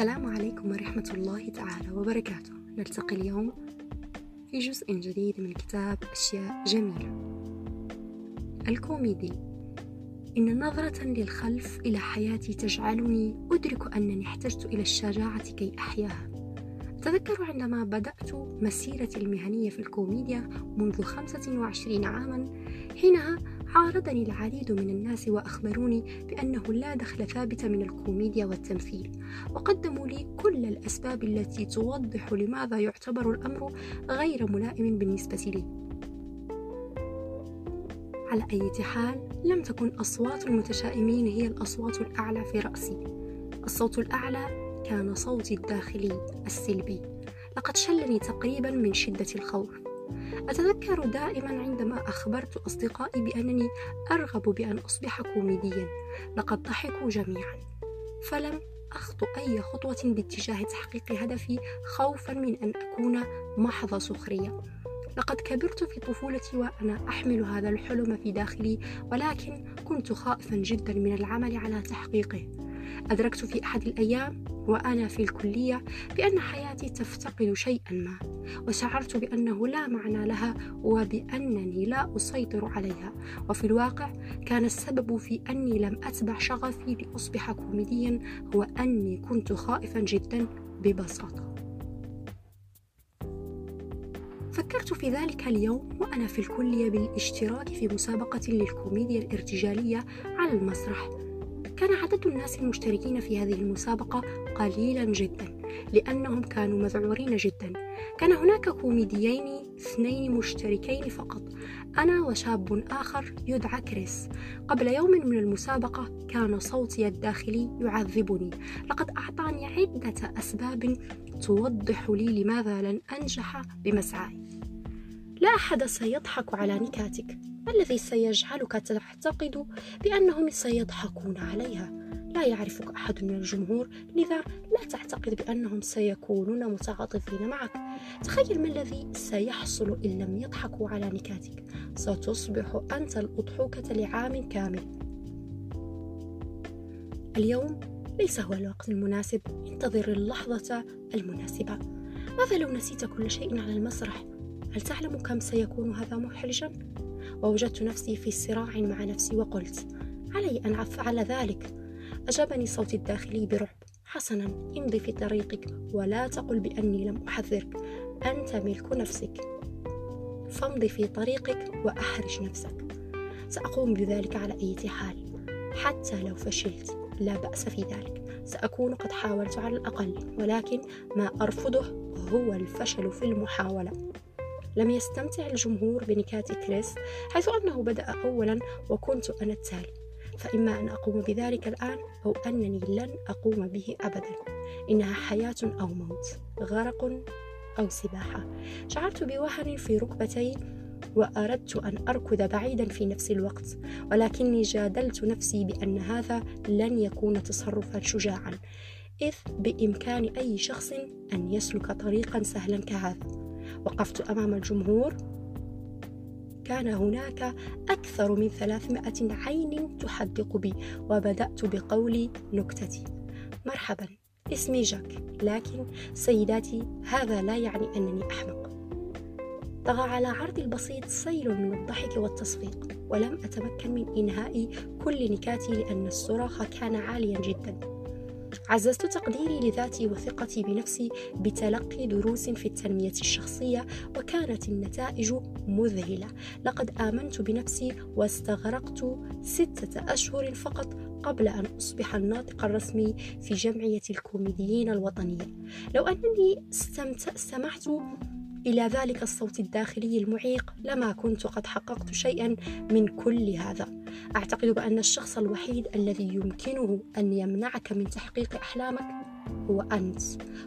السلام عليكم ورحمة الله تعالى وبركاته. نلتقي اليوم في جزء جديد من كتاب أشياء جميلة. الكوميدي. إن نظرة للخلف إلى حياتي تجعلني أدرك أنني احتجت إلى الشجاعة كي أحياها. أتذكر عندما بدأت مسيرتي المهنية في الكوميديا منذ 25 عاما حينها عارضني العديد من الناس وأخبروني بأنه لا دخل ثابت من الكوميديا والتمثيل. وقدموا لي كل الأسباب التي توضح لماذا يعتبر الأمر غير ملائم بالنسبة لي. على أي حال لم تكن أصوات المتشائمين هي الأصوات الأعلى في رأسي. الصوت الأعلى كان صوتي الداخلي السلبي. لقد شلني تقريبا من شدة الخوف. أتذكر دائما عندما أخبرت أصدقائي بأنني أرغب بأن أصبح كوميديا لقد ضحكوا جميعا. فلم أخطو أي خطوة باتجاه تحقيق هدفي خوفا من أن أكون محض سخرية. لقد كبرت في طفولتي وأنا أحمل هذا الحلم في داخلي ولكن كنت خائفا جدا من العمل على تحقيقه. أدركت في أحد الأيام وأنا في الكلية بأن حياتي تفتقد شيئا ما وشعرت بأنه لا معنى لها وبأنني لا أسيطر عليها. وفي الواقع كان السبب في أني لم أتبع شغفي لأصبح كوميديا هو أني كنت خائفا جدا ببساطة. فكرت في ذلك اليوم وأنا في الكلية بالاشتراك في مسابقة للكوميديا الارتجالية على المسرح كان عدد الناس المشتركين في هذه المسابقة قليلا جدا لأنهم كانوا مذعورين جدا. كان هناك كوميديين اثنين مشتركين فقط أنا وشاب آخر يدعى كريس. قبل يوم من المسابقة كان صوتي الداخلي يعذبني. لقد أعطاني عدة أسباب توضح لي لماذا لن أنجح بمسعاي. لا أحد سيضحك على نكاتك. الذي سيجعلك تعتقد بأنهم سيضحكون عليها؟ لا يعرفك أحد من الجمهور لذا لا تعتقد بأنهم سيكونون متعاطفين معك. تخيل ما الذي سيحصل إن لم يضحكوا على نكاتك. ستصبح أنت الأضحوكة لعام كامل. اليوم ليس هو الوقت المناسب. انتظر اللحظة المناسبة. ماذا لو نسيت كل شيء على المسرح؟ هل تعلم كم سيكون هذا محرجا؟ ووجدت نفسي في صراع مع نفسي وقلت علي أن أفعل ذلك. أجابني صوتي الداخلي برعب. حسنا امضي في طريقك ولا تقل بأني لم أحذرك. أنت ملك نفسك. فامضي في طريقك وأحرج نفسك. سأقوم بذلك على أي حال. حتى لو فشلت لا بأس في ذلك. سأكون قد حاولت على الأقل ولكن ما أرفضه هو الفشل في المحاولة. لم يستمتع الجمهور بنكات كريس حيث أنه بدأ أولا وكنت أنا التالي. فإما أن أقوم بذلك الآن أو أنني لن أقوم به أبدا. إنها حياة أو موت غرق أو سباحة. شعرت بوهن في ركبتي وأردت أن أركض بعيدا في نفس الوقت ولكني جادلت نفسي بأن هذا لن يكون تصرفا شجاعا إذ بإمكان أي شخص أن يسلك طريقا سهلا كهذا. وقفت أمام الجمهور. كان هناك أكثر من ثلاثمائة عين تحدق بي وبدأت بقول نكتتي. مرحبا اسمي جاك لكن سيداتي هذا لا يعني أنني أحمق. طغى على عرضي البسيط سيل من الضحك والتصفيق ولم أتمكن من إنهاء كل نكاتي لأن الصراخ كان عاليا جدا. عززت تقديري لذاتي وثقتي بنفسي بتلقي دروس في التنمية الشخصية وكانت النتائج مذهلة. لقد آمنت بنفسي واستغرقت ستة أشهر فقط قبل أن أصبح الناطق الرسمي في جمعية الكوميديين الوطنية. لو أنني استمعت إلى ذلك الصوت الداخلي المعيق لما كنت قد حققت شيئا من كل هذا. أعتقد بأن الشخص الوحيد الذي يمكنه أن يمنعك من تحقيق أحلامك هو أنت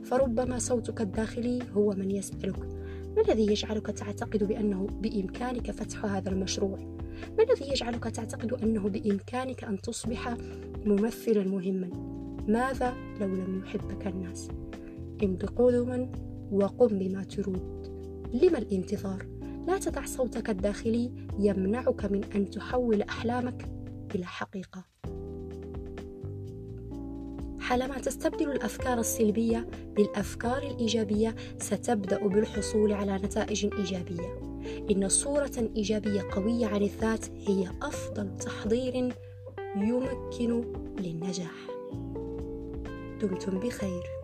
فربما صوتك الداخلي هو من يسألك ما الذي يجعلك تعتقد بأنه بإمكانك فتح هذا المشروع؟ ما الذي يجعلك تعتقد أنه بإمكانك أن تصبح ممثلا مهما؟ ماذا لو لم يحبك الناس؟ امض قدما وقم بما تريد لما الانتظار لا تدع صوتك الداخلي يمنعك من أن تحول أحلامك إلى حقيقة. حالما تستبدل الأفكار السلبية بالأفكار الإيجابية ستبدأ بالحصول على نتائج إيجابية. إن صورة إيجابية قوية عن الذات هي أفضل تحضير يمكن للنجاح. دمتم بخير.